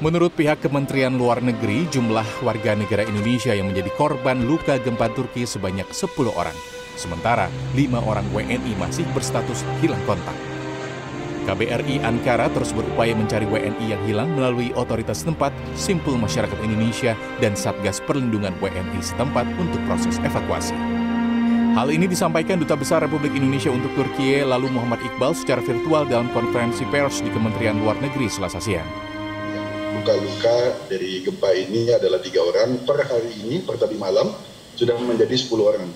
Menurut pihak Kementerian Luar Negeri, jumlah warga negara Indonesia yang menjadi korban luka gempa Turki sebanyak 10 orang. Sementara, lima orang WNI masih berstatus hilang kontak. KBRI Ankara terus berupaya mencari WNI yang hilang melalui otoritas setempat, Simpul Masyarakat Indonesia, dan Satgas Perlindungan WNI setempat untuk proses evakuasi. Hal ini disampaikan Duta Besar Republik Indonesia untuk Turkiye lalu Muhammad Iqbal secara virtual dalam konferensi pers di Kementerian Luar Negeri Selasa siang. Luka-luka dari gempa ini adalah tiga orang. Per hari ini, per tadi malam, sudah menjadi 10 orang.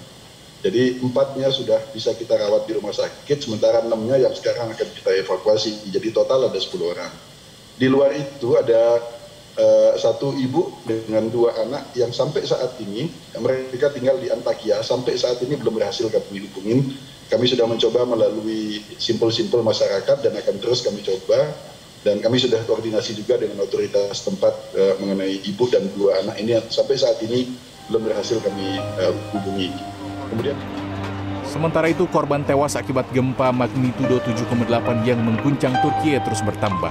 Jadi empatnya sudah bisa kita rawat di rumah sakit, sementara enamnya yang sekarang akan kita evakuasi. Jadi total ada 10 orang. Di luar itu ada uh, satu ibu dengan dua anak yang sampai saat ini, mereka tinggal di Antakya, sampai saat ini belum berhasil kami hubungin. Kami sudah mencoba melalui simpul-simpul masyarakat dan akan terus kami coba. Dan kami sudah koordinasi juga dengan otoritas tempat uh, mengenai ibu dan dua anak ini yang sampai saat ini belum berhasil kami uh, hubungi. Kemudian Sementara itu korban tewas akibat gempa magnitudo 7,8 yang mengguncang Turki terus bertambah.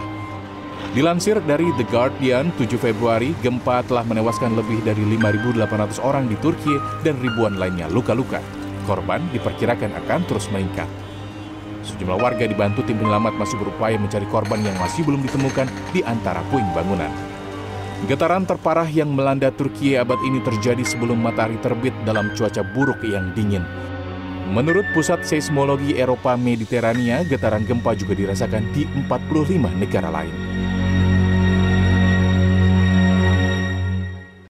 Dilansir dari The Guardian, 7 Februari, gempa telah menewaskan lebih dari 5.800 orang di Turki dan ribuan lainnya luka-luka. Korban diperkirakan akan terus meningkat. Sejumlah warga dibantu tim penyelamat masih berupaya mencari korban yang masih belum ditemukan di antara puing bangunan. Getaran terparah yang melanda Turki abad ini terjadi sebelum matahari terbit dalam cuaca buruk yang dingin. Menurut Pusat Seismologi Eropa Mediterania, getaran gempa juga dirasakan di 45 negara lain.